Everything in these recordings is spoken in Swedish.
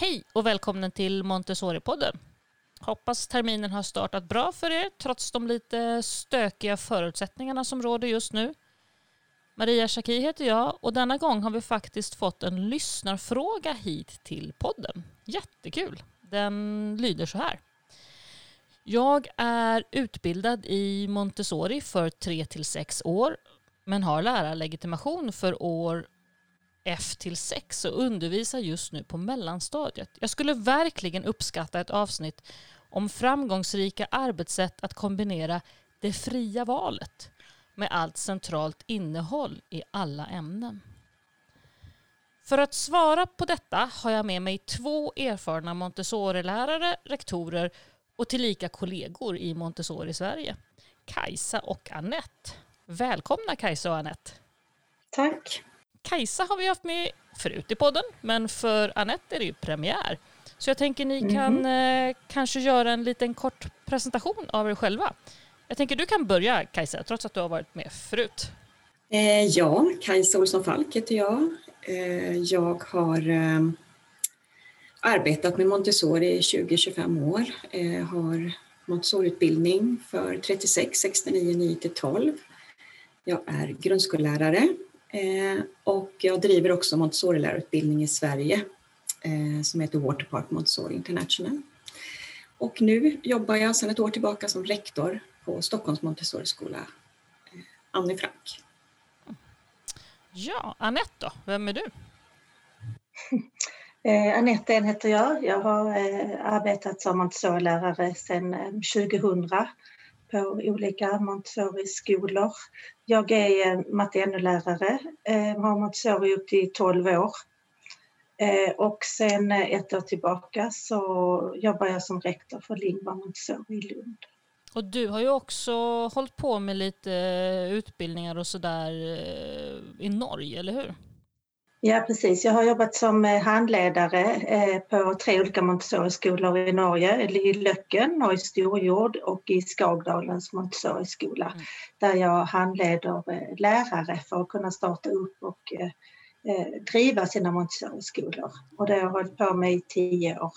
Hej och välkommen till Montessori-podden. Hoppas terminen har startat bra för er trots de lite stökiga förutsättningarna som råder just nu. Maria Schacki heter jag och denna gång har vi faktiskt fått en lyssnarfråga hit till podden. Jättekul! Den lyder så här. Jag är utbildad i Montessori för 3 till 6 år men har lärarlegitimation för år F till 6 och undervisar just nu på mellanstadiet. Jag skulle verkligen uppskatta ett avsnitt om framgångsrika arbetssätt att kombinera det fria valet med allt centralt innehåll i alla ämnen. För att svara på detta har jag med mig två erfarna Montessori-lärare, rektorer och tillika kollegor i Montessori Sverige. Kajsa och Annette. Välkomna Kajsa och Annette. Tack. Kajsa har vi haft med förut i podden, men för Annette är det ju premiär. Så jag tänker ni mm. kan eh, kanske göra en liten kort presentation av er själva. Jag tänker du kan börja Kajsa, trots att du har varit med förut. Eh, ja, Kajsa Olsson Falk heter jag. Eh, jag har eh, arbetat med Montessori i 20-25 år. Eh, har Montessoriutbildning för 36, 69, 9 till 12. Jag är grundskollärare och jag driver också Montessori-lärarutbildning i Sverige eh, som heter Waterpark Montessori International. Och nu jobbar jag sedan ett år tillbaka som rektor på Stockholms Montessori-skola, eh, Annie Frank. Ja, Anette då, vem är du? Eh, Anette En heter jag. Jag har eh, arbetat som Montessori-lärare sedan eh, 2000 på olika Montessori-skolor. Jag är matte NO-lärare, eh, har Montessori upp till 12 år. Eh, och sen ett år tillbaka så jobbar jag som rektor för Lingua Montessori i Lund. Och du har ju också hållit på med lite utbildningar och sådär eh, i Norge, eller hur? Ja precis, jag har jobbat som eh, handledare eh, på tre olika Montessori-skolor i Norge, i Löcken och i Storjord och i Skagdalens Montessori-skola mm. där jag handleder eh, lärare för att kunna starta upp och driva sina Montessori-skolor. Och det har jag hållit på med i tio år.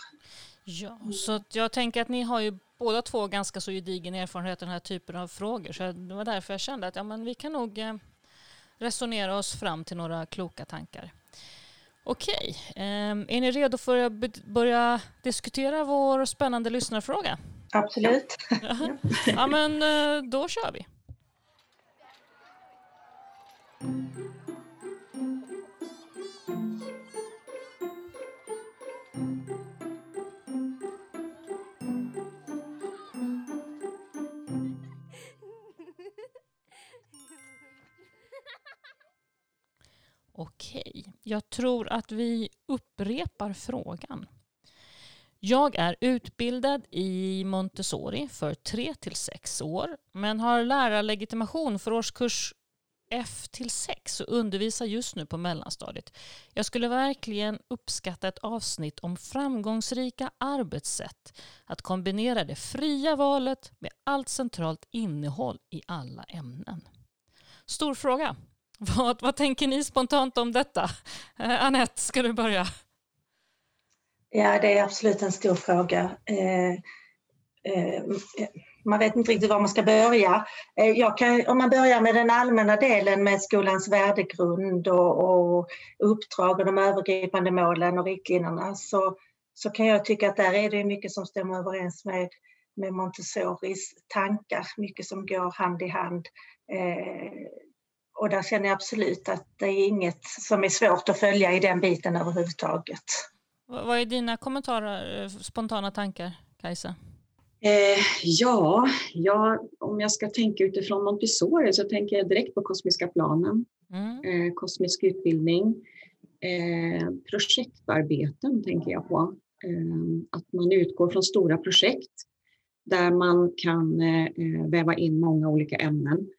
Ja, så jag tänker att ni har ju båda två ganska så gedigen erfarenhet av den här typen av frågor så det var därför jag kände att ja, men vi kan nog resonera oss fram till några kloka tankar. Okej, ehm, är ni redo för att börja diskutera vår spännande lyssnarfråga? Absolut. ja, men eh, då kör vi. Okej, jag tror att vi upprepar frågan. Jag är utbildad i Montessori för 3 till 6 år men har lärarlegitimation för årskurs F till 6 och undervisar just nu på mellanstadiet. Jag skulle verkligen uppskatta ett avsnitt om framgångsrika arbetssätt. Att kombinera det fria valet med allt centralt innehåll i alla ämnen. Stor fråga. Vad, vad tänker ni spontant om detta? Eh, Annette, ska du börja? Ja, det är absolut en stor fråga. Eh, eh, man vet inte riktigt var man ska börja. Eh, kan, om man börjar med den allmänna delen med skolans värdegrund och, och uppdrag och de övergripande målen och riktlinjerna så, så kan jag tycka att där är det mycket som stämmer överens med, med Montessoris tankar, mycket som går hand i hand. Eh, och där känner jag absolut att det är inget som är svårt att följa i den biten överhuvudtaget. Vad är dina kommentarer, spontana tankar, Kajsa? Eh, ja, ja, om jag ska tänka utifrån Montessori så tänker jag direkt på kosmiska planen, mm. eh, kosmisk utbildning, eh, projektarbeten tänker jag på. Eh, att man utgår från stora projekt där man kan eh, väva in många olika ämnen.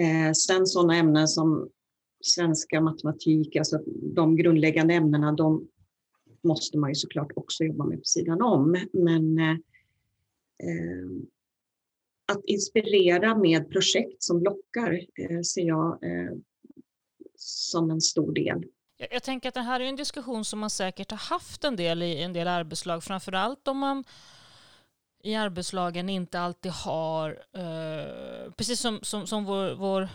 Eh, sen sådana ämnen som svenska, matematik, alltså de grundläggande ämnena, de måste man ju såklart också jobba med på sidan om. Men eh, eh att inspirera med projekt som lockar eh, ser jag eh, som en stor del. Jag, jag, tänker att det här är en diskussion som man säkert har haft en del i en del arbetslag, framförallt om man i arbetslagen inte alltid har, eh, precis som, som, som vår, vår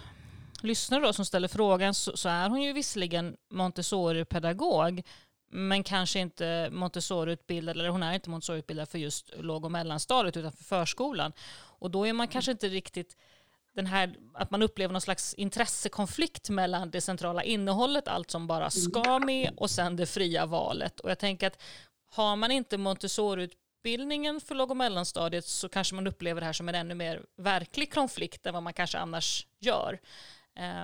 lyssnare då, som ställer frågan så, så är hon ju visserligen Montessori-pedagog men kanske inte Montessori-utbildad, eller hon är inte Montessori-utbildad för just låg och mellanstadiet utan för förskolan. Och då är man kanske inte riktigt den här, att man upplever någon slags intressekonflikt mellan det centrala innehållet, allt som bara ska med, och sen det fria valet. Och jag tänker att har man inte Montessori-utbildningen för låg och mellanstadiet så kanske man upplever det här som en ännu mer verklig konflikt än vad man kanske annars gör.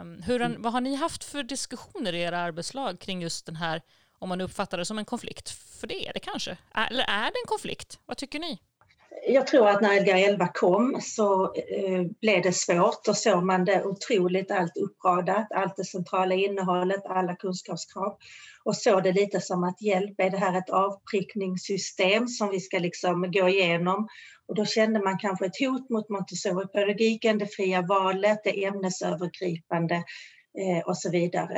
Um, hur, mm. vad har ni haft för diskussioner i era arbetslag kring just den här, om man uppfattar det som en konflikt? För det är det kanske. Eller är det en konflikt? Vad tycker ni? Jag tror att när Lgr 11 kom så eh, blev det svårt. Då såg man det otroligt allt uppradat, allt det centrala innehållet, alla kunskapskrav och såg det lite som att hjälp, är det här ett avprickningssystem som vi ska liksom gå igenom? Och då kände man kanske ett hot mot Montessori-pedagogiken, det fria valet, det ämnesövergripande eh, och så vidare.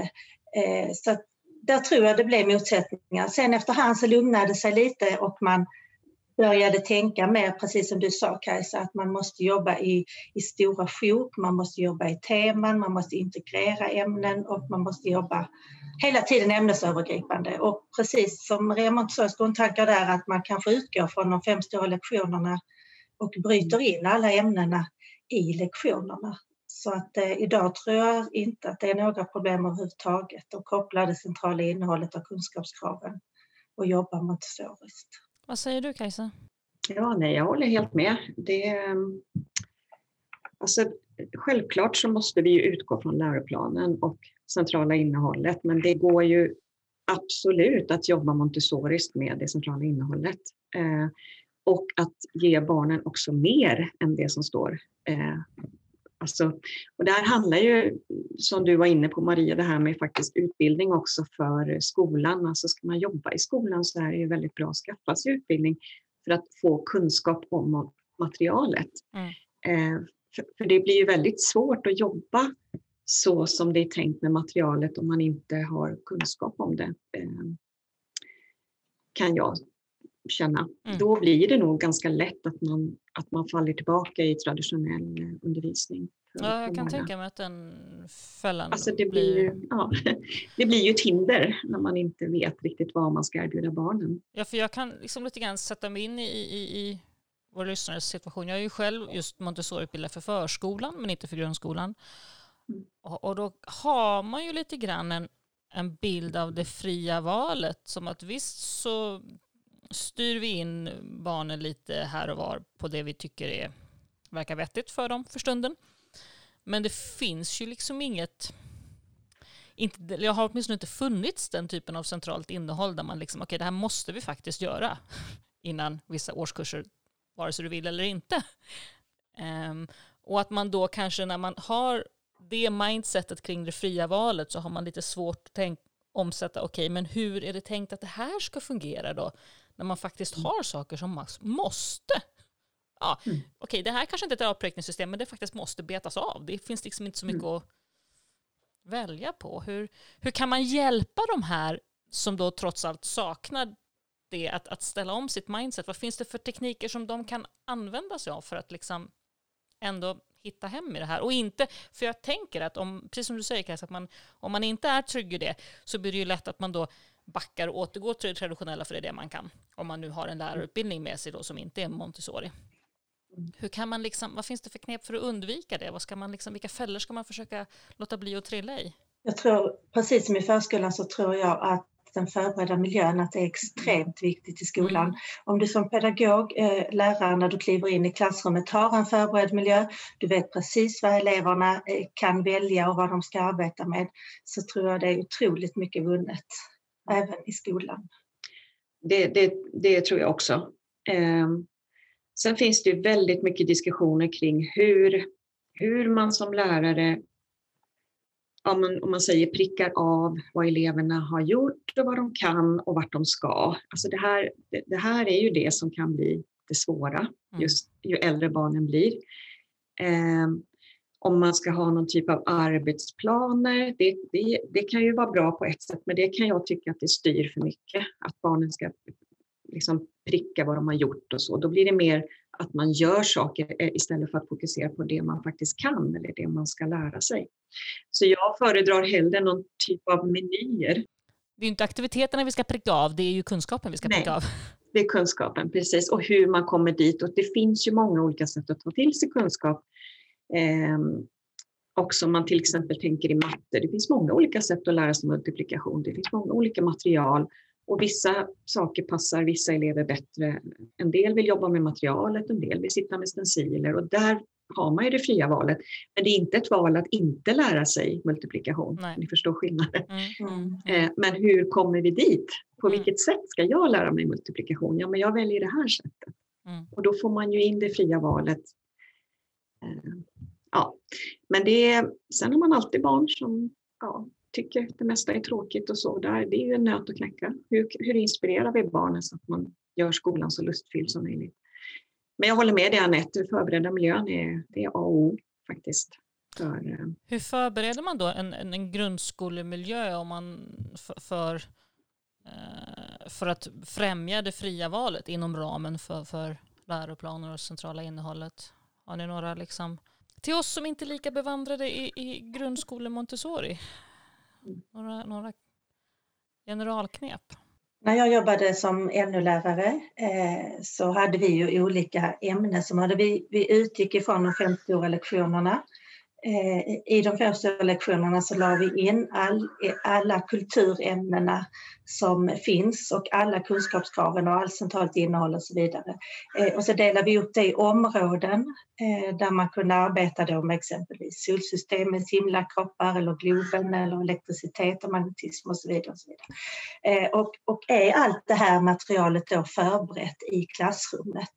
Eh, så där tror jag det blev motsättningar. Sen efterhand så lugnade det sig lite och man började tänka mer, precis som du sa Kajsa, att man måste jobba i, i stora sjok, man måste jobba i teman, man måste integrera ämnen och man måste jobba hela tiden ämnesövergripande. Och precis som Maria sa, grundtankar där, att man kanske utgår från de fem stora lektionerna och bryter in alla ämnena i lektionerna. Så att eh, idag tror jag inte att det är några problem överhuvudtaget att koppla det centrala innehållet och kunskapskraven och jobba montessoriskt. Vad säger du Kajsa? Ja, nej, jag håller helt med. Det, ehm, alltså, självklart så måste vi utgå från läroplanen och centrala innehållet, men det går ju absolut att jobba montessoriskt med det centrala innehållet. Eh, och att ge barnen också mer än det som står. Eh, alltså, och det här handlar ju, som du var inne på Maria, det här med faktiskt utbildning också för skolan. Alltså ska man jobba i skolan så är det ju väldigt bra att skaffa sig utbildning för att få kunskap om materialet. Mm. Eh, för, för det blir ju väldigt svårt att jobba så som det är tänkt med materialet om man inte har kunskap om det. Eh, kan jag känna. Mm. Då blir det nog ganska lätt att man, att man faller tillbaka i traditionell eh, undervisning. Ja, jag kan tänka mig att den fällan alltså det blir, ju, ja, det blir ju ett hinder när man inte vet riktigt vad man ska erbjuda barnen. Ja, för jag kan liksom lite grann sätta mig in i, i, i vår lyssnares situation. Jag är ju själv just Montessori-utbildad för förskolan men inte för grundskolan. Mm. Och, och, då har man ju lite grann en, en bild av det fria valet som att visst så styr vi in barnen lite här och var på det vi tycker är, verkar vettigt för dem för stunden. Men det finns ju liksom inget, inte, jag har åtminstone inte funnits den typen av centralt innehåll där man liksom, okej okay, det här måste vi faktiskt göra innan vissa årskurser, vare sig du vill eller inte. Um, och att man då kanske när man har det mindsetet kring det fria valet så har man lite svårt att tänka, omsätta, okej okay, men hur är det tänkt att det här ska fungera då? När man faktiskt mm. har saker som man måste. Ja, mm. Okej, okay, det här kanske inte är ett avprickningssystem men det faktiskt måste betas av. Det finns liksom inte så mycket mm. att välja på. Hur, hur kan man hjälpa de här som då trots allt saknar det att, att ställa om sitt mindset? Vad finns det för tekniker som de kan använda sig av för att liksom ändå hitta hem i det här. Och inte, för jag tänker att om, precis som du säger Kajsa, att man, om man inte är trygg i det så blir det ju lätt att man då backar och återgår till det traditionella för det är det man kan. Om man nu har en lärarutbildning med sig då som inte är Montessori. Hur kan man liksom, vad finns det för knep för att undvika det? Vad ska man liksom, vilka fällor ska man försöka låta bli att trilla i? Jag tror, precis som i förskolan så tror jag att den förberedda miljön, att det är extremt viktigt i skolan. Mm. Om du som pedagog, eh, lärare, när du kliver in i klassrummet har en förberedd miljö, du vet precis vad eleverna eh, kan välja och vad de ska arbeta med, så tror jag det är otroligt mycket vunnet, även i skolan. Det, det, det tror jag också. Eh, sen finns det väldigt mycket diskussioner kring hur, hur man som lärare om man, om man säger prickar av vad eleverna har gjort och vad de kan och vart de ska. Alltså det, här, det, här är ju det som kan bli det svåra, mm. just ju äldre barnen blir. Eh, om man ska ha någon typ av arbetsplaner. Det, det, det, kan ju vara bra på ett sätt, men det kan jag tycka att det styr för mycket. Att barnen ska liksom pricka vad de har gjort och så. Då blir det mer att man gör saker eh, istället för att fokusera på det man faktiskt kan eller det man ska lära sig. Så jag föredrar hellre någon typ av menyer. Det är inte aktiviteterna vi ska pricka av, det är ju kunskapen vi ska pricka av. Det är kunskapen, precis. Och hur man kommer dit. Och det finns ju många olika sätt att ta till sig kunskap. Eh, också om man till exempel tänker i matte. Det finns många olika sätt att lära sig multiplikation. Det finns många olika material och vissa saker passar vissa elever bättre. En del vill jobba med materialet, en del vill sitta med stenciler och där har man ju det fria valet. Men det är inte ett val att inte lära sig multiplikation. Nej. Ni förstår skillnaden. Mm, mm, mm. Eh, men hur kommer vi dit? På mm. vilket sätt ska jag lära mig multiplikation? Ja, men jag väljer det här sättet. Mm. Och då får man ju in det fria valet. Ja, men det, sen har man alltid barn som ja, tycker det mesta är tråkigt och så. Där, det är ju en nöt att knäcka. Hur, hur inspirerar vi barnen så att man gör skolan så lustfylld som möjligt? Men jag håller med dig Anette, förberedda miljön är, det är A och O faktiskt. För, eh, Hur förbereder man då en, en, en grundskolemiljö om man för, för, för, att främja det fria valet inom ramen för, för läroplaner och centrala innehållet? Har ni några liksom, till oss som inte är lika bevandrade i, i grundskole Montessori, några, några generalknep? När jag jobbade som NO-lärare eh, så hade vi ju olika ämnen som hade vi, vi utgick ifrån de fem stora lektionerna Eh, I de första lektionerna så la vi in all, alla kulturämnena som finns och alla kunskapskraven och allt centralt innehåll och så vidare. Eh, och så delade vi upp det i områden eh, där man kunde arbeta då med exempelvis solsystemets himlakroppar eller globen eller elektricitet och magnetism och så vidare. Och, så vidare. Och, och är allt det här materialet då förberett i klassrummet?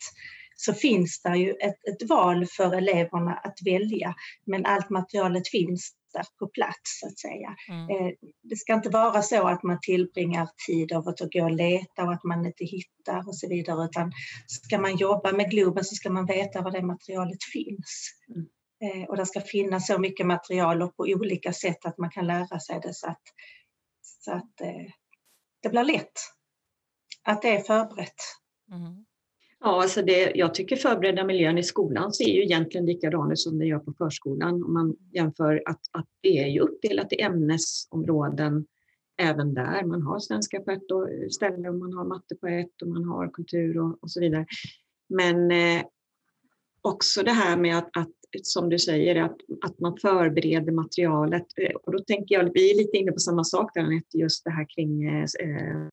Så finns det ju ett, ett val för eleverna att välja, men allt materialet finns där på plats så att säga. Mm. Eh, det ska inte vara så att man tillbringar tid av att gå och leta och att man inte hittar och så vidare, utan ska man jobba med Globen så ska man veta var det materialet finns. Mm. Eh, och det ska finnas så mycket material och på olika sätt att man kan lära sig det så att, så att eh, det blir lätt. Att det är förberett. Mm. Ja, alltså det, jag tycker förberedda miljön i skolan ser ju egentligen likadan ut som det gör på förskolan. Om man jämför att, att det är ju uppdelat i ämnesområden även där. Man har svenska på ett ställe och man har matte på ett och man har kultur och, och så vidare. Men eh, också det här med att, att, som du säger, att, att man förbereder materialet. Eh, och då tänker jag, vi är lite inne på samma sak där, just det här kring eh, eh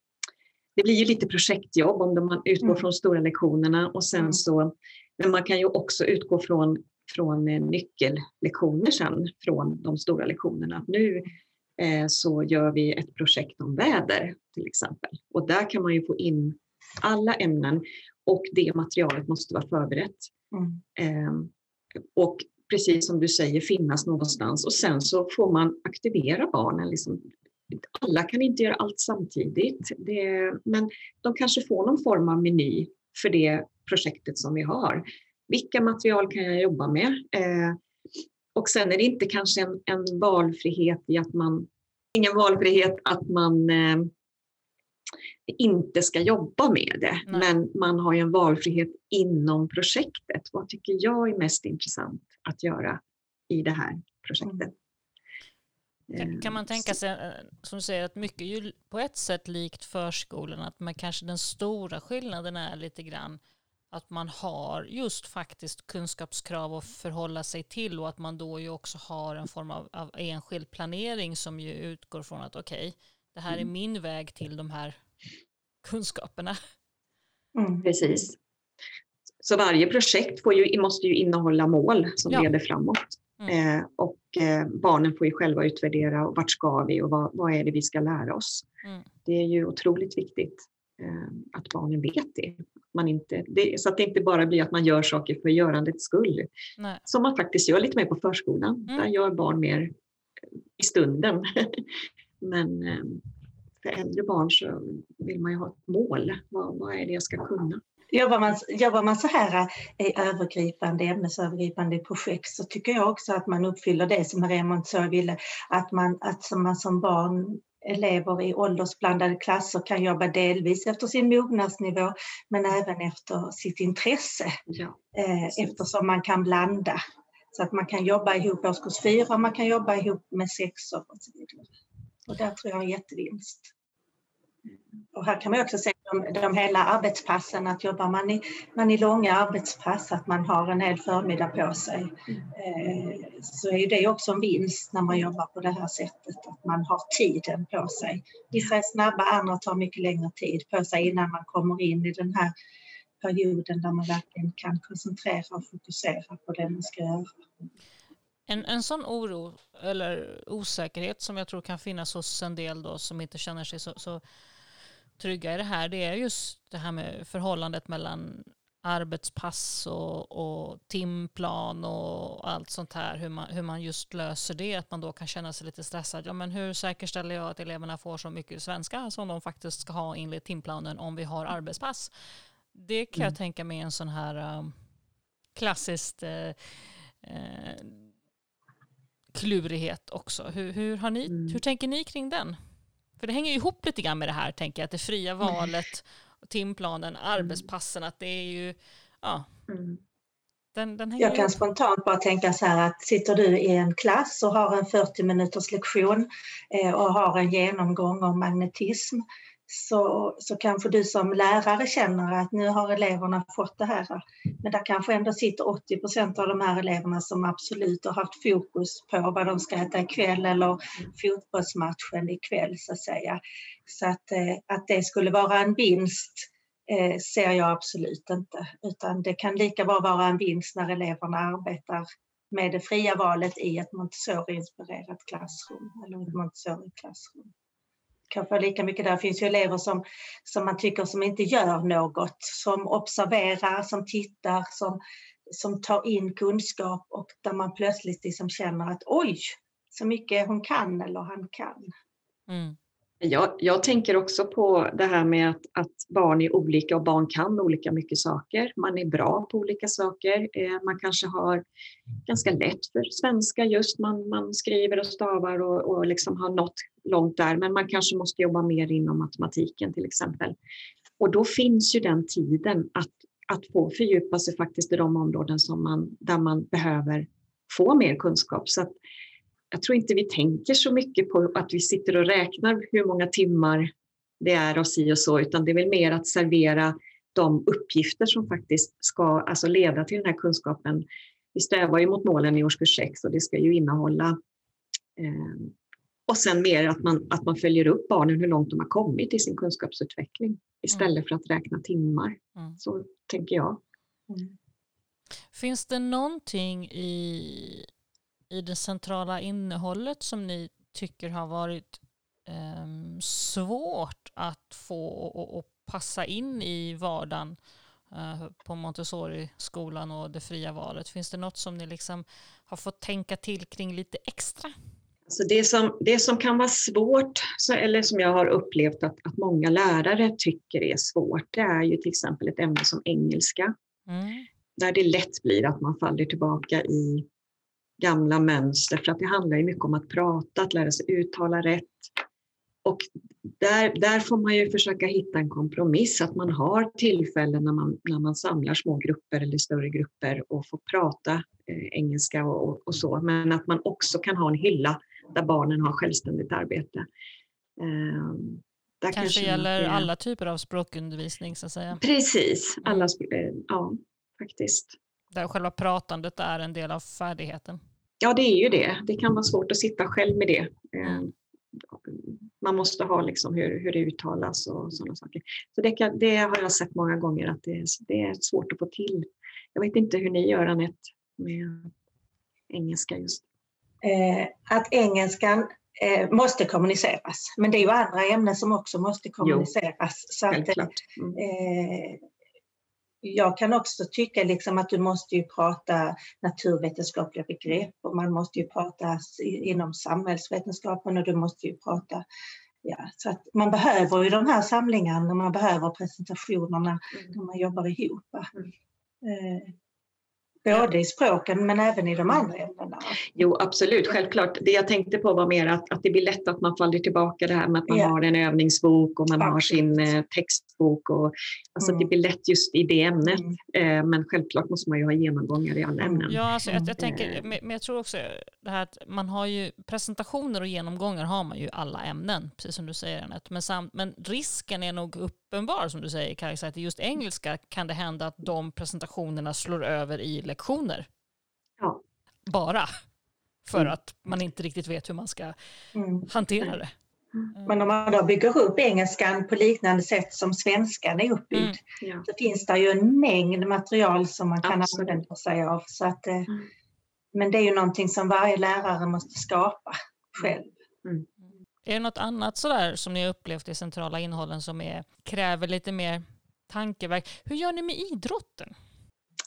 det blir ju lite projektjobb om man utgår mm. från stora lektionerna och sen mm. så, men man kan ju också utgå från, från eh, nyckellektioner sen från de stora lektionerna. Nu eh, så gör vi ett projekt om väder till exempel och där kan man ju få in alla ämnen och det materialet måste vara förberett. Mm. Eh, och precis som du säger finnas någonstans och sen så får man aktivera barnen. Liksom, alla kan inte göra allt samtidigt, det, men de kanske får någon form av meny för det projektet som vi har. Vilka material kan jag jobba med? Eh, och sen är det inte kanske en, en, valfrihet i att man, ingen valfrihet att man eh, inte ska jobba med det, Nej. men man har ju en valfrihet inom projektet. Vad tycker jag är mest intressant att göra i det här projektet? Mm. Kan, kan man tänka sig, eh, som du säger, att mycket ju på ett sätt likt förskolan, att man kanske den stora skillnaden är lite grann att man har just faktiskt kunskapskrav att förhålla sig till och att man då ju också har en form av, av enskild planering som ju utgår från att okej, okay, det här är mm. min väg till de här kunskaperna. Mm, precis. Så varje projekt får ju, måste ju innehålla mål som ja. leder framåt. Mm. Eh, och eh, barnen får ju själva utvärdera och vart ska vi och vad, vad är det vi ska lära oss. Mm. Det är ju otroligt viktigt eh, att barnen vet det. Man inte, det. Så att det inte bara blir att man gör saker för görandets skull. Nej. Som man faktiskt gör lite mer på förskolan. Mm. Där gör barn mer i stunden. Men eh, för äldre barn så vill man ju ha ett mål. Vad, vad är det jag ska kunna? Jobbar, man, jobbar man så här eh, i övergripande, ämnesövergripande projekt så tycker jag också att man uppfyller det som Maria Montessori ville, att man, att som man som barn elever i åldersblandade klasser kan jobba delvis efter sin mognadsnivå men även efter sitt intresse ja, eh, eftersom man kan blanda. Så att man kan jobba ihop årskurs fyra, man kan jobba ihop med sexor och så vidare. Och där tror jag är en jättevinst. Och här kan man också se de, de hela arbetspassen, att jobbar man i, man i långa arbetspass, att man har en hel förmiddag på sig, eh, så är det också en vinst när man jobbar på det här sättet, att man har tiden på sig. Vissa är snabba, andra tar mycket längre tid på sig innan man kommer in i den här perioden där man verkligen kan koncentrera och fokusera på det man ska göra. En, en sån oro eller osäkerhet som jag tror kan finnas hos en del då som inte känner sig så, så trygga i det här, det är just det här med förhållandet mellan arbetspass och, och timplan och allt sånt här, hur man, hur man just löser det, att man då kan känna sig lite stressad. Ja, men hur säkerställer jag att eleverna får så mycket svenska som de faktiskt ska ha enligt timplanen om vi har arbetspass? Det kan mm. jag tänka mig en sån här um, klassiskt uh, uh, klurighet också. Hur, hur, har ni, mm. hur tänker ni kring den? För det hänger ju ihop lite grann med det här, tänker jag, att det fria mm. valet, timplanen, mm. arbetspassen, att det är ju, ja. Mm. Den, den jag kan spontant bara tänka så här att sitter du i en klass och har en 40 minuters lektion eh, och har en genomgång om magnetism så, så kanske du som lärare känner att nu har eleverna fått det här. Men där kanske ändå sitter 80 procent av de här eleverna som absolut har haft fokus på vad de ska äta ikväll eller fotbollsmatchen ikväll så att säga. Så att, eh, att det skulle vara en vinst eh, ser jag absolut inte, utan det kan lika bra vara en vinst när eleverna arbetar med det fria valet i ett Montessori-inspirerat klassrum eller ett Montessori-klassrum kanske lika mycket där. Det finns ju elever som, som man tycker som inte gör något, som observerar, som tittar, som, som tar in kunskap och där man plötsligt liksom känner att oj, så mycket hon kan eller han kan. Mm. Jag, jag, tänker också på det här med att, att, barn är olika och barn kan olika mycket saker. Man är bra på olika saker. Eh, man kanske har ganska lätt för svenska just. Man, man skriver och stavar och, och liksom har nått långt där. Men man kanske måste jobba mer inom matematiken till exempel. Och då finns ju den tiden att, att få fördjupa sig faktiskt i de områden som man, där man behöver få mer kunskap. Så att, jag tror inte vi tänker så mycket på att vi sitter och räknar hur många timmar det är och si och så, utan det är väl mer att servera de uppgifter som faktiskt ska alltså leda till den här kunskapen. Vi strävar ju mot målen i årskurs 6 och det ska ju innehålla eh, och sen mer att man, att man följer upp barnen hur långt de har kommit i sin kunskapsutveckling istället mm. för att räkna timmar. Mm. Så tänker jag. Mm. Finns det någonting i i det centrala innehållet som ni tycker har varit eh, svårt att få och, passa in i vardagen eh, på Montessori-skolan och det fria valet? Finns det något som ni liksom har fått tänka till kring lite extra? Alltså det, som, det som kan vara svårt, så, eller som jag har upplevt att, att många lärare tycker är svårt, det är ju till exempel ett ämne som engelska. Mm. Där det lätt blir att man faller tillbaka i gamla mönster, för att det handlar ju mycket om att prata, att lära sig uttala rätt. Och där, där får man ju försöka hitta en kompromiss, att man har tillfällen när man, när man samlar små grupper eller större grupper och får prata eh, engelska och, och, så, men att man också kan ha en hylla där barnen har självständigt arbete. Eh, kanske, kanske gäller det... alla typer av språkundervisning så att säga. Precis, alla, eh, ja faktiskt. Där själva pratandet är en del av färdigheten. Ja, det är ju det. Det kan vara svårt att sitta själv med det. Eh, man måste ha liksom hur, hur det uttalas och sådana saker. Så det, kan, det har jag sett många gånger att det, det, är svårt att få till. Jag vet inte hur ni gör Anette med engelska just. Eh, att engelskan eh, måste kommuniceras, men det är ju andra ämnen som också måste kommuniceras. Jo, så att, mm. eh, jag kan också tycka liksom att du måste ju prata naturvetenskapliga begrepp och man måste ju prata inom samhällsvetenskapen och du måste ju prata ja, så att man behöver ju de här samlingarna, man behöver presentationerna mm. när man jobbar ihop. Mm. Både i språken men även i de andra ämnena. Jo absolut, självklart. Det jag tänkte på var mer att, att det blir lätt att man faller tillbaka det här med att man ja. har en övningsbok och man absolut. har sin eh, textbok. Och, alltså mm. Det blir lätt just i det ämnet. Mm. Eh, men självklart måste man ju ha genomgångar i alla ämnen. Ja, alltså, jag, jag tänker, eh. men jag tror också det här att man har ju presentationer och genomgångar har man ju i alla ämnen, precis som du säger Anette. Men, samt, men risken är nog uppenbar som du säger Kajsa, att i just engelska kan det hända att de presentationerna slår över i lektioner. Ja. Bara. För mm. att man inte riktigt vet hur man ska mm. hantera det. Mm. Men om man då bygger upp engelskan på liknande sätt som svenskan är uppbyggd mm. ja. så finns det ju en mängd material som man kan Absolut. använda sig av. Så att, eh, mm. Men det är ju någonting som varje lärare måste skapa själv. Mm. Är det något annat sådär som ni har upplevt i centrala innehållen som är, kräver lite mer tankeverk? Hur gör ni med idrotten?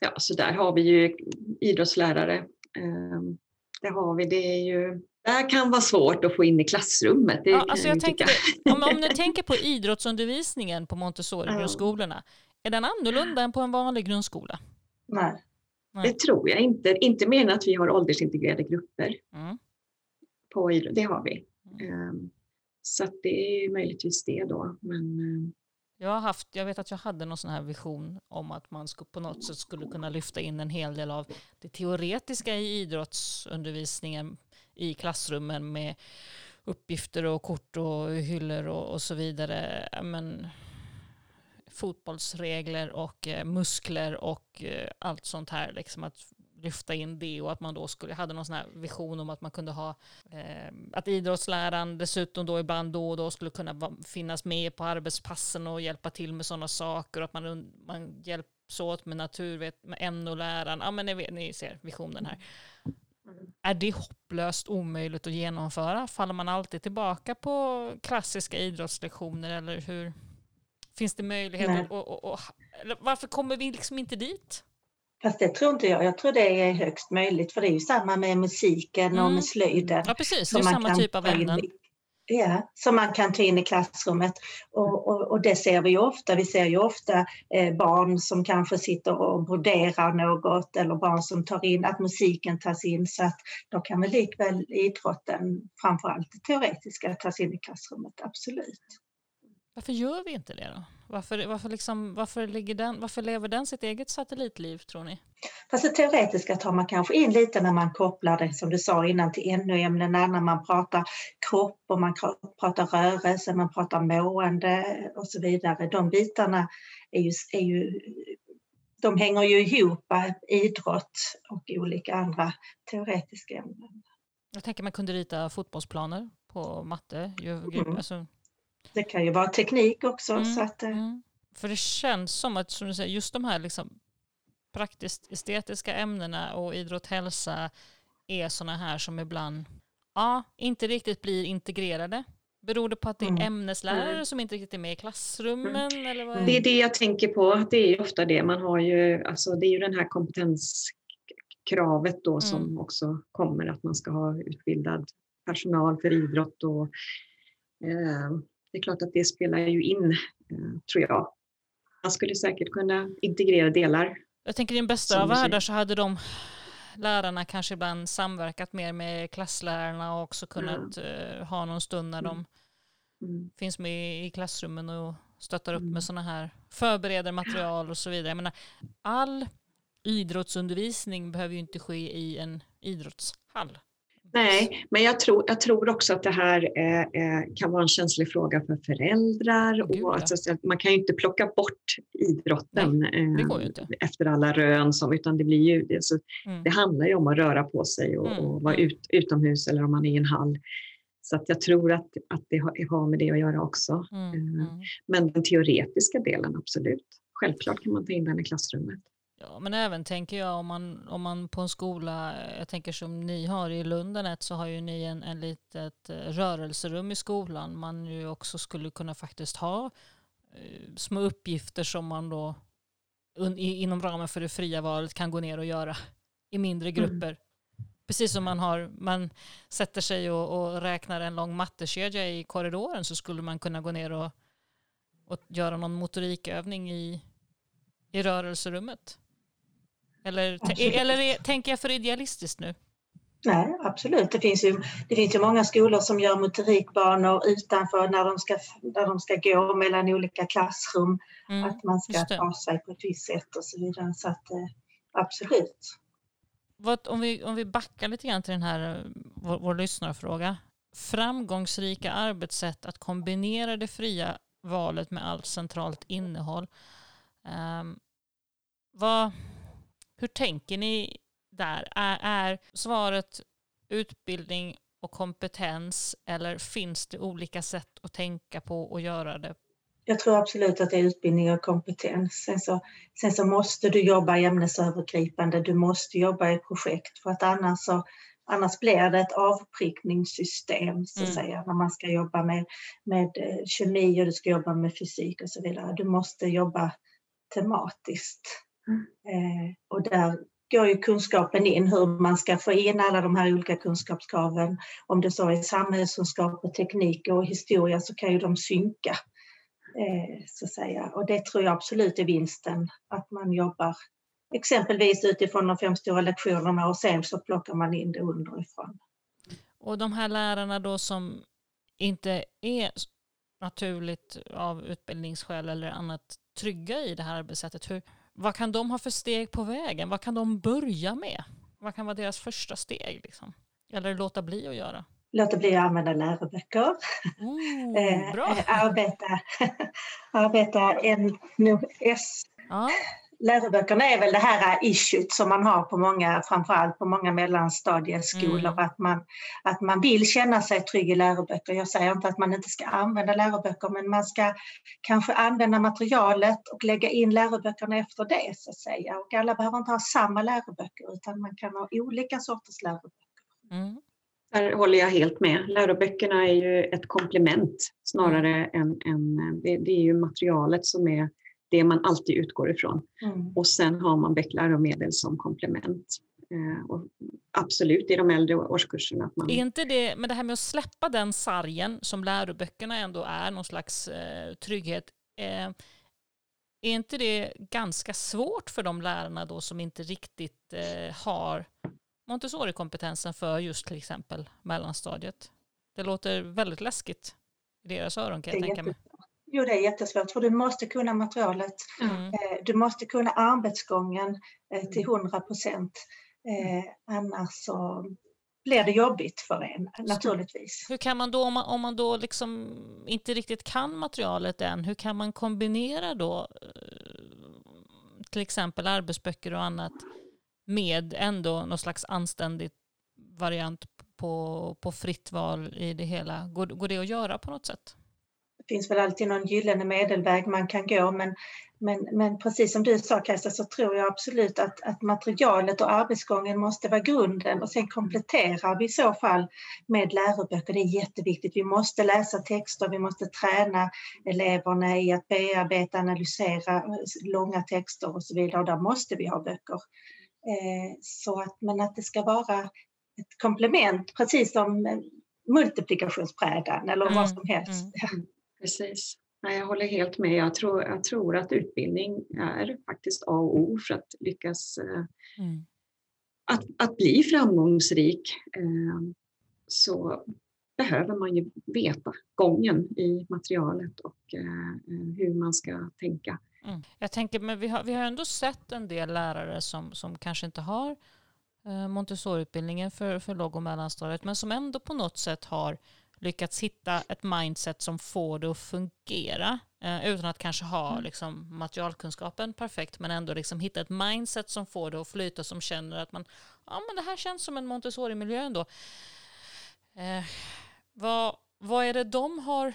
Ja, så där har vi ju idrottslärare. Ehm, det har vi, det är ju det här kan vara svårt att få in i klassrummet. Ja, alltså jag tänker, om, om ni tänker på idrottsundervisningen på Montessori-grundskolorna, är den annorlunda än på en vanlig grundskola? Nej. Nej. Det tror jag inte. Inte mer än att vi har åldersintegrerade grupper. Mm. På idrott, det har vi. Mm. Um, så det är möjligtvis det då. Men, um, jag, har haft, jag vet att jag hade någon sån här vision om att man skulle, på något sätt skulle kunna lyfta in en hel del av det teoretiska i idrottsundervisningen i klassrummen med uppgifter och kort och hyllor och, och så vidare. Men, fotbollsregler och eh, muskler och eh, allt sånt här. Liksom att lyfta in det och att man då skulle, hade någon sån här vision om att man kunde ha, eh, att idrottsläraren dessutom då ibland då och då skulle kunna va, finnas med på arbetspassen och hjälpa till med sådana saker och att man, man hjälps åt med naturvet, med NO-läraren. Ja men ni, ni ser visionen här. Är det hopplöst omöjligt att genomföra? Faller man alltid tillbaka på klassiska idrottslektioner eller hur? Finns det möjlighet att, och, och, och, varför kommer vi liksom inte dit? Fast det tror inte jag. Jag tror det är högst möjligt för det är ju samma med musiken mm. och med slöjden. Ja precis, det är samma typ av ämnen. Ja, som man kan ta in i klassrummet. Och, och, och, det ser vi ju ofta. Vi ser ju ofta eh, barn som kanske sitter och broderar något eller barn som tar in att musiken tas in. Så att då kan väl likväl idrotten, framförallt det teoretiska, tas in i klassrummet, absolut. Varför gör vi inte det då? Varför, varför, liksom, varför, den, varför lever den sitt eget satellitliv tror ni? Fast det teoretiska tar man kanske in lite när man kopplar det som du sa innan till NO-ämnena, när man pratar kropp och man pratar rörelse, man pratar mående och så vidare. De bitarna är ju, är ju de hänger ju ihop, idrott och olika andra teoretiska ämnen. Jag tänker man kunde rita fotbollsplaner på matte. Mm. Alltså, det kan ju vara teknik också. Mm, så att, eh. mm. För det känns som att som du säger, just de här liksom praktiskt estetiska ämnena och idrott hälsa är sådana här som ibland ja, inte riktigt blir integrerade. Beror det på att det är mm. ämneslärare mm. som inte riktigt är med i klassrummen? Mm. Eller vad är det är det jag tänker på. Det är ofta det. Man har ju, alltså, det är ju den här kompetenskravet då som mm. också kommer att man ska ha utbildad personal för idrott och eh, det är klart att det spelar ju in, eh, tror jag. Man skulle säkert kunna integrera delar. Jag tänker i den bästa av världar så hade de lärarna kanske ibland samverkat mer med klasslärarna och också kunnat ja. ha någon stund när de mm. finns med i klassrummen och stöttar upp mm. med sådana här förbereder material och så vidare. Jag menar, all idrottsundervisning behöver ju inte ske i en idrottshall. Nej, men jag tror, jag tror också att det här eh, kan vara en känslig fråga för föräldrar. Gud, och alltså, man kan ju inte plocka bort idrotten Nej, eh, efter alla rön, som, utan det, blir ju, det, så, mm. det handlar ju om att röra på sig och, mm. och vara mm. ut, utomhus eller om man är i en hall. Så att jag tror att, att det har, har med det att göra också. Mm. Eh, mm. Men den teoretiska delen, absolut. Självklart kan man ta in den i klassrummet. Ja, men även tänker jag om man, om man på en skola, jag tänker som ni har i Lundanet så har ju ni en, en litet eh, rörelserum i skolan. Man ju också skulle kunna faktiskt ha eh, små uppgifter som man då un, i, inom ramen för det fria valet kan gå ner och göra i mindre mm. grupper. Mm. Precis som man, har, man sätter sig och, och räknar en lång mattekedja i korridoren så skulle man kunna gå ner och, och göra någon motorikövning i, i rörelserummet. Eller, eller tänker jag för idealistiskt nu? Nej, absolut. Det finns, ju, det finns ju många skolor som gör motorikbanor utanför när de ska, när de ska gå mellan olika klassrum. Mm, att man ska ta sig på ett visst sätt och så vidare. Så att, eh, absolut. Vad, om, vi, om vi backar lite grann till den här, eh, vår, vår lyssnarfråga. Framgångsrika arbetssätt att kombinera det fria valet med allt centralt innehåll. Um, vad, hur tänker ni där? Är, är svaret utbildning och kompetens eller finns det olika sätt att tänka på och göra det? Jag tror absolut att det är utbildning och kompetens. Sen så, sen så måste du jobba ämnesövergripande, du måste jobba i projekt för att annars, så, annars blir det ett avprickningssystem så att mm. säga när man ska jobba med, med eh, kemi och du ska jobba med fysik och så vidare. Du måste jobba tematiskt. Eh, och där går ju kunskapen in, hur man ska få in alla de här olika kunskapskraven. Om det så är samhällskunskap och teknik och historia så kan ju de synka. Eh, så att säga. Och det tror jag absolut är vinsten, att man jobbar exempelvis utifrån de fem stora lektionerna och sen så plockar man in det underifrån. Och de här lärarna då som inte är naturligt av utbildningsskäl eller annat trygga i det här arbetssättet, hur, vad kan de ha för steg på vägen? Vad kan de börja med? Vad kan vara deras första steg? Liksom? Eller låta bli att göra? Låta bli att använda läroböcker. Oh, bra. arbeta, arbeta NOS. Ja läroböckerna är väl det här issuet som man har på många, framförallt på många mellanstadieskolor, mm. att, man, att man vill känna sig trygg i läroböcker. Jag säger inte att man inte ska använda läroböcker, men man ska kanske använda materialet och lägga in läroböckerna efter det, så att säga. Och alla behöver inte ha samma läroböcker, utan man kan ha olika sorters läroböcker. Mm. Där håller jag helt med. Läroböckerna är ju ett komplement snarare än, än det, det är ju materialet som är det man alltid utgår ifrån. Mm. Och sen har man läromedel som komplement. Eh, och absolut i de äldre årskurserna. Att man... Är inte det, med det här med att släppa den sargen som läroböckerna ändå är, någon slags eh, trygghet, eh, är inte det ganska svårt för de lärarna då som inte riktigt eh, har Montessori-kompetensen för just till exempel mellanstadiet? Det låter väldigt läskigt i deras öron kan jag tänka mig. Jo, det är jättesvårt för du måste kunna materialet. Mm. Eh, du måste kunna arbetsgången eh, till 100 procent. Eh, annars så blir det jobbigt för en naturligtvis. Hur kan man då, om man, om man då liksom inte riktigt kan materialet än, hur kan man kombinera då till exempel arbetsböcker och annat med ändå någon slags anständig variant på, på fritt val i det hela? Går, går det att göra på något sätt? Finns väl alltid någon gyllene medelväg man kan gå men, men, men precis som du sa Kajsa så tror jag absolut att, att materialet och arbetsgången måste vara grunden och sen kompletterar vi i så fall med läroböcker. Det är jätteviktigt. Vi måste läsa texter, vi måste träna eleverna i att bearbeta, analysera långa texter och så vidare och där måste vi ha böcker. Eh, så att, men att det ska vara ett komplement precis som multiplikationsbrädan eller mm, vad som helst. Mm. Precis. Nej, jag håller helt med. Jag tror, jag tror att utbildning är faktiskt A och O för att lyckas eh, mm. att, att bli framgångsrik. Eh, så behöver man ju veta gången i materialet och eh, hur man ska tänka. Mm. Jag tänker, men vi har, vi har ändå sett en del lärare som, som kanske inte har Montessori-utbildningen för, för låg och mellanstadiet, men som ändå på något sätt har lyckats hitta ett mindset som får det att fungera eh, utan att kanske ha mm. liksom, materialkunskapen perfekt men ändå liksom hitta ett mindset som får det att flyta som känner att man ja men det här känns som en Montessori-miljö ändå. Eh, vad, vad är det de har,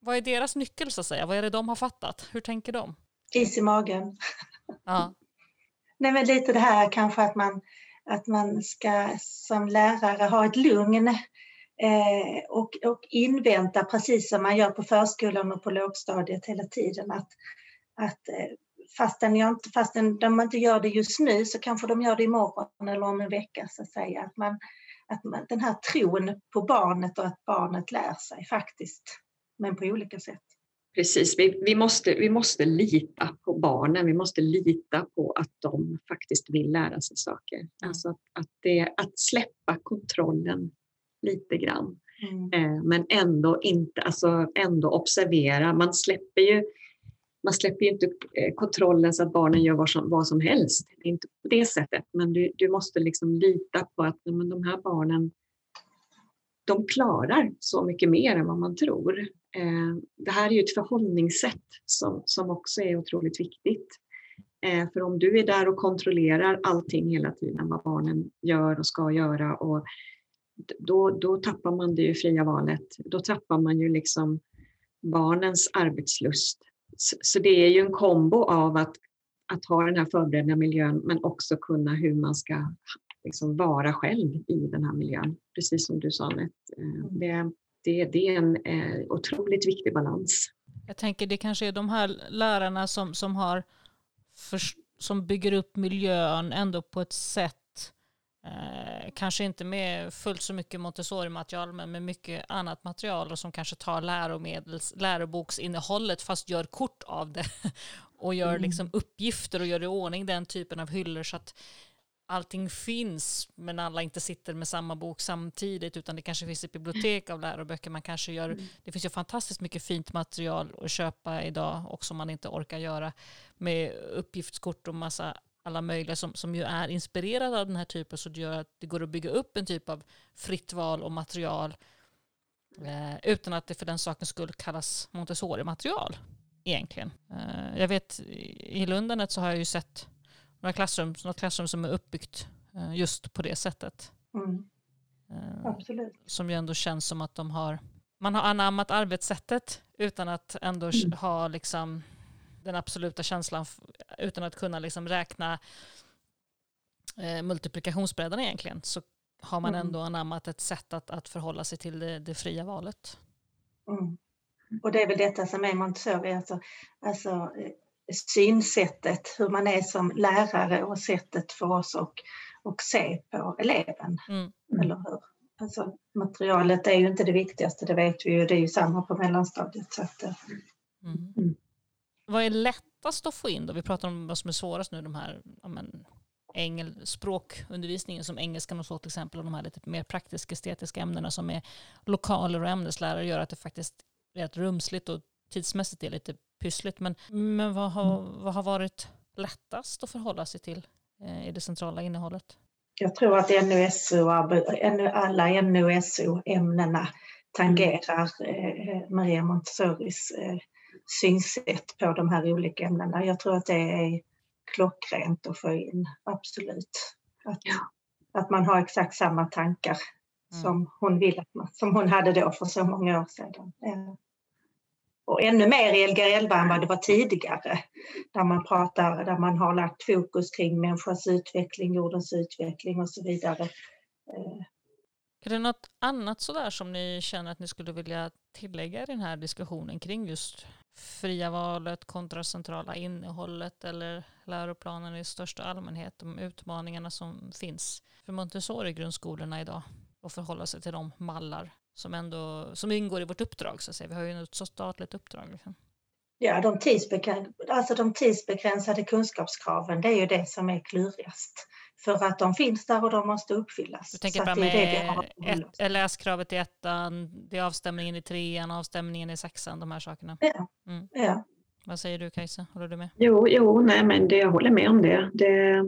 vad är deras nyckel så att säga? Vad är det de har fattat? Hur tänker de? Is i magen. Ja. Nej men lite det här kanske att man, att man ska som lärare ha ett lugn Eh, och, och invänta, precis som man gör på förskolan och på lågstadiet hela tiden, att, att eh, fastän, jag inte, fastän de inte gör det just nu så kanske de gör det imorgon eller om en vecka så att säga. Att man, att man, den här tron på barnet och att barnet lär sig faktiskt, men på olika sätt. Precis, vi, vi, måste, vi måste lita på barnen, vi måste lita på att de faktiskt vill lära sig saker. Mm. Alltså att, att, det, att släppa kontrollen lite grann. Mm. Eh, men ändå inte, alltså ändå observera. Man släpper ju man släpper ju inte eh, kontrollen så att barnen gör vad som, vad som helst. Det är inte på det sättet, men du, du måste liksom lita på att men de här barnen de klarar så mycket mer än vad man tror. Eh, det här är ju ett förhållningssätt som, som också är otroligt viktigt. För om du är där och kontrollerar allting hela tiden, vad barnen gör och ska göra, och då, då tappar man det ju fria valet. Då tappar man ju liksom barnens arbetslust. Så, så det är ju en kombo av att, att ha den här förberedda miljön men också kunna hur man ska liksom vara själv i den här miljön. Precis som du sa, Anette. Eh, det, det, det är en eh, otroligt viktig balans. Jag tänker det kanske är de här lärarna som, som, har för, som bygger upp miljön ändå på ett sätt Eh, kanske inte med fullt så mycket Montessori-material men med mycket annat material och som kanske tar läromedels, läroboksinnehållet fast gör kort av det och gör mm. liksom uppgifter och gör i ordning den typen av hyllor så att allting finns men alla inte sitter med samma bok samtidigt utan det kanske finns ett bibliotek av läroböcker man kanske gör. Mm. Det finns ju fantastiskt mycket fint material att köpa idag och som man inte orkar göra med uppgiftskort och massa alla möjliga som, som ju är inspirerade av den här typen så det gör att det går att bygga upp en typ av fritt val och material eh, utan att det för den sakens skull kallas Montessori-material egentligen. Eh, jag vet i Lundanet så har jag ju sett några klassrum, några klassrum som är uppbyggt eh, just på det sättet. Mm. Eh, Absolut. Som ju ändå känns som att de har, man har anammat arbetssättet utan att ändå mm. ha liksom den absoluta känslan utan att kunna liksom räkna eh, multiplikationsbredden egentligen så har man mm. ändå anammat ett sätt att, att förhålla sig till det, det fria valet. Mm. Och det är väl detta som är Montessori, alltså, alltså eh, synsättet, hur man är som lärare och sättet för oss att och se på eleven. Mm. Eller hur? Alltså, materialet är ju inte det viktigaste, det vet vi ju, det är ju samma på mellanstadiet. Så att, eh, mm. Mm. Vad är lättast att få in då? Vi pratar om vad som är svårast nu, de här ja, men, engel, språkundervisningen som engelskan och så till exempel, och de här lite mer praktiska estetiska ämnena som är lokaler och ämneslärare gör att det faktiskt är rätt rumsligt och tidsmässigt är lite pyssligt. Men, men vad, har, vad har varit lättast att förhålla sig till eh, i det centrala innehållet? Jag tror att NUSO, alla NUSO-ämnena tangerar eh, Maria Montessoris eh, synsätt på de här olika ämnena. Jag tror att det är klockrent att få in, absolut. Att, ja. att man har exakt samma tankar mm. som hon vill att man, som hon hade då för så många år sedan. Och ännu mer i Lgr 11 än vad det var tidigare, där man pratar, där man har lagt fokus kring människans utveckling, jordens utveckling och så vidare. Är det något annat sådär som ni känner att ni skulle vilja tillägga i den här diskussionen kring just fria valet kontra centrala innehållet eller läroplanen i största allmänhet, de utmaningarna som finns för Montessori-grundskolorna idag och förhålla sig till de mallar som, ändå, som ingår i vårt uppdrag. Så att säga. Vi har ju ett så statligt uppdrag. Liksom. Ja, de, tidsbegräns alltså de tidsbegränsade kunskapskraven, det är ju det som är klurigast. För att de finns där och de måste uppfyllas. Du tänker bara med ett, läskravet i ettan, det är avstämningen i trean, avstämningen i sexan, de här sakerna. Ja. Mm. ja. Vad säger du Kajsa? Håller du med? Jo, jo nej, men det, jag håller med om det. det.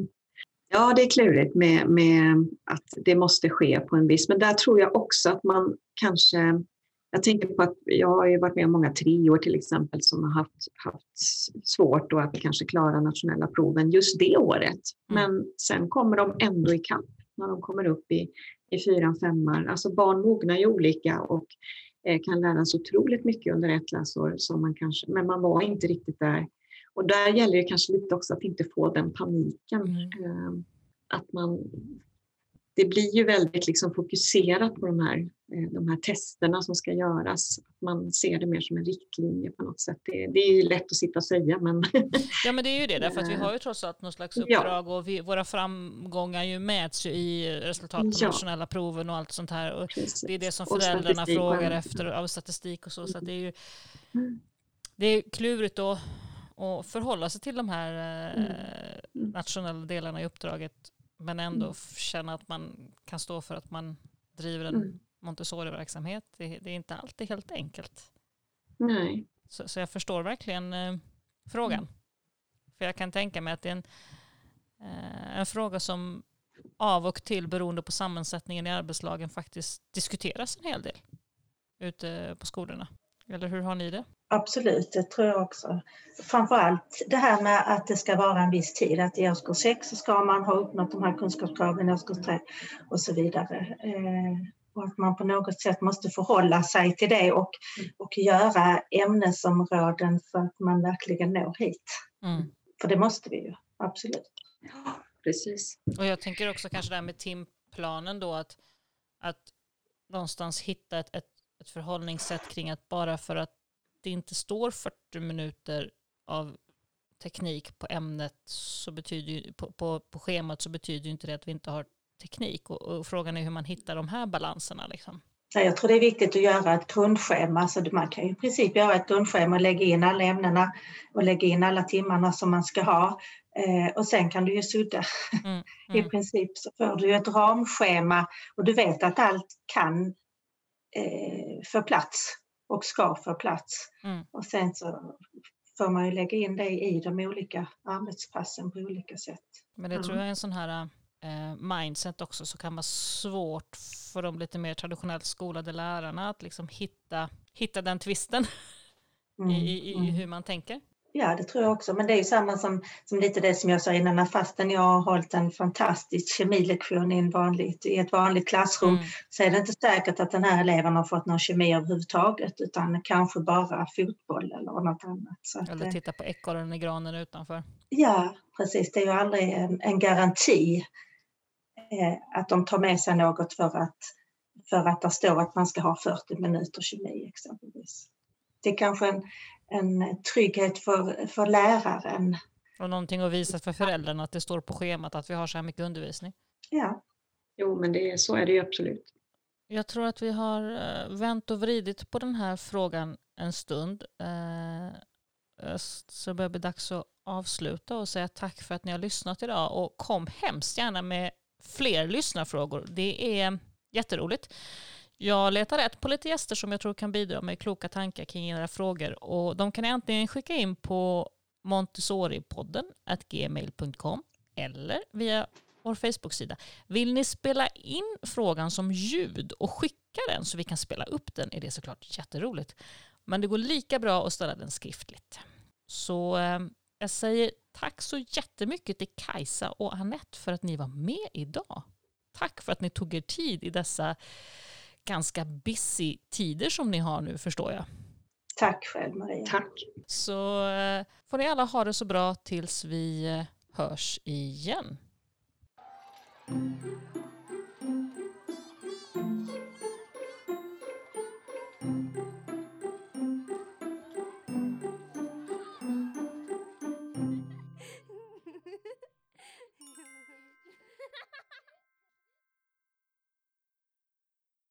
Ja, det är klurigt med, med att det måste ske på en viss, men där tror jag också att man kanske jag tänker på att jag har ju varit med om många treor till exempel som har haft, haft svårt att kanske klara nationella proven just det året. Mm. Men sen kommer de ändå i kapp när de kommer upp i, i fyran, femmar. Alltså barn mognar ju olika och eh, kan lära sig otroligt mycket under ett läsår, som man kanske, men man var inte riktigt där. Och där gäller det kanske lite också att inte få den paniken. Mm. Eh, att man det blir ju väldigt liksom fokuserat på de här, eh, de här testerna som ska göras. Man ser det mer som en riktlinje på något sätt. Det, det är ju lätt att sitta och säga men... ja men det är ju det, därför att vi har ju trots allt något slags uppdrag och vi, våra framgångar ju mäts ju i resultaten ja. nationella proven och allt sånt här. Och det är det som föräldrarna frågar efter av statistik och så. så det är ju mm. det är klurigt att, att förhålla sig till de här eh, mm. Mm. nationella delarna i uppdraget men ändå mm. känna att man kan stå för att man driver en mm. Montessori-verksamhet. Det, det, är inte alltid helt enkelt. Nej. Så, så jag förstår verkligen eh, frågan. Mm. För jag kan tänka mig att det är en, eh, en fråga som av och till beroende på sammansättningen i arbetslagen faktiskt diskuteras en hel del ute på skolorna. Eller hur har ni det? Absolut, det tror jag också. Framförallt det här med att det ska vara en viss tid, att i årskurs 6 så ska man ha uppnått de här kunskapskraven i årskurs 3 och så vidare. Eh, och att man på något sätt måste förhålla sig till det och, och göra ämnesområden för att man verkligen når hit. Mm. För det måste vi ju, absolut. Precis. Och jag tänker också kanske det här med timplanen då, att, att någonstans hitta ett, ett, ett förhållningssätt kring att bara för att det inte står 40 minuter av teknik på ämnet så betyder på, på, på schemat så betyder inte det att vi inte har teknik. Och, och frågan är hur man hittar de här balanserna. Liksom. Jag tror det är viktigt att göra ett grundschema. Så man kan ju i princip göra ett grundschema och lägga in alla ämnena och lägga in alla timmarna som man ska ha. Eh, och sen kan du ju sudda. Mm, mm. I princip så får du ett ramschema och du vet att allt kan eh, få plats och ska få plats. Mm. Och sen så får man ju lägga in det i de olika arbetspassen på olika sätt. Men det tror jag är en sån här eh, mindset också så kan vara svårt för de lite mer traditionellt skolade lärarna att liksom hitta, hitta den twisten mm. i, i, i, mm. hur man tänker. Ja, det tror jag också. Men det är ju samma som, som lite det som jag sa innan, fastän jag har hållit en fantastisk kemilektion i, en vanligt, i ett vanligt klassrum mm. så är det inte säkert att den här eleven har fått någon kemi överhuvudtaget utan kanske bara fotboll eller något annat. Så eller titta på ekorren i granen utanför. Ja, precis. Det är ju aldrig en, en garanti eh, att de tar med sig något för att, för att det står att man ska ha 40 minuter kemi exempelvis. Det är kanske en, en trygghet för, för läraren. Och någonting att visa för föräldrarna att det står på schemat att vi har så här mycket undervisning. Ja. Jo, men det, så är det ju absolut. Jag tror att vi har eh, vänt och vridit på den här frågan en stund. Eh, så det börjar bli dags att avsluta och säga tack för att ni har lyssnat idag och kom hemskt gärna med fler lyssnarfrågor. Det är jätteroligt. Jag letar rätt på lite gäster som jag tror kan bidra med kloka tankar kring era frågor och de kan ni antingen skicka in på montessoripodden gmail.com eller via vår Facebook-sida. Vill ni spela in frågan som ljud och skicka den så vi kan spela upp den är det såklart jätteroligt. Men det går lika bra att ställa den skriftligt. Så eh, jag säger tack så jättemycket till Kajsa och Annette för att ni var med idag. Tack för att ni tog er tid i dessa ganska busy tider som ni har nu förstår jag. Tack själv Maria. Tack. Så eh, får ni alla ha det så bra tills vi eh, hörs igen.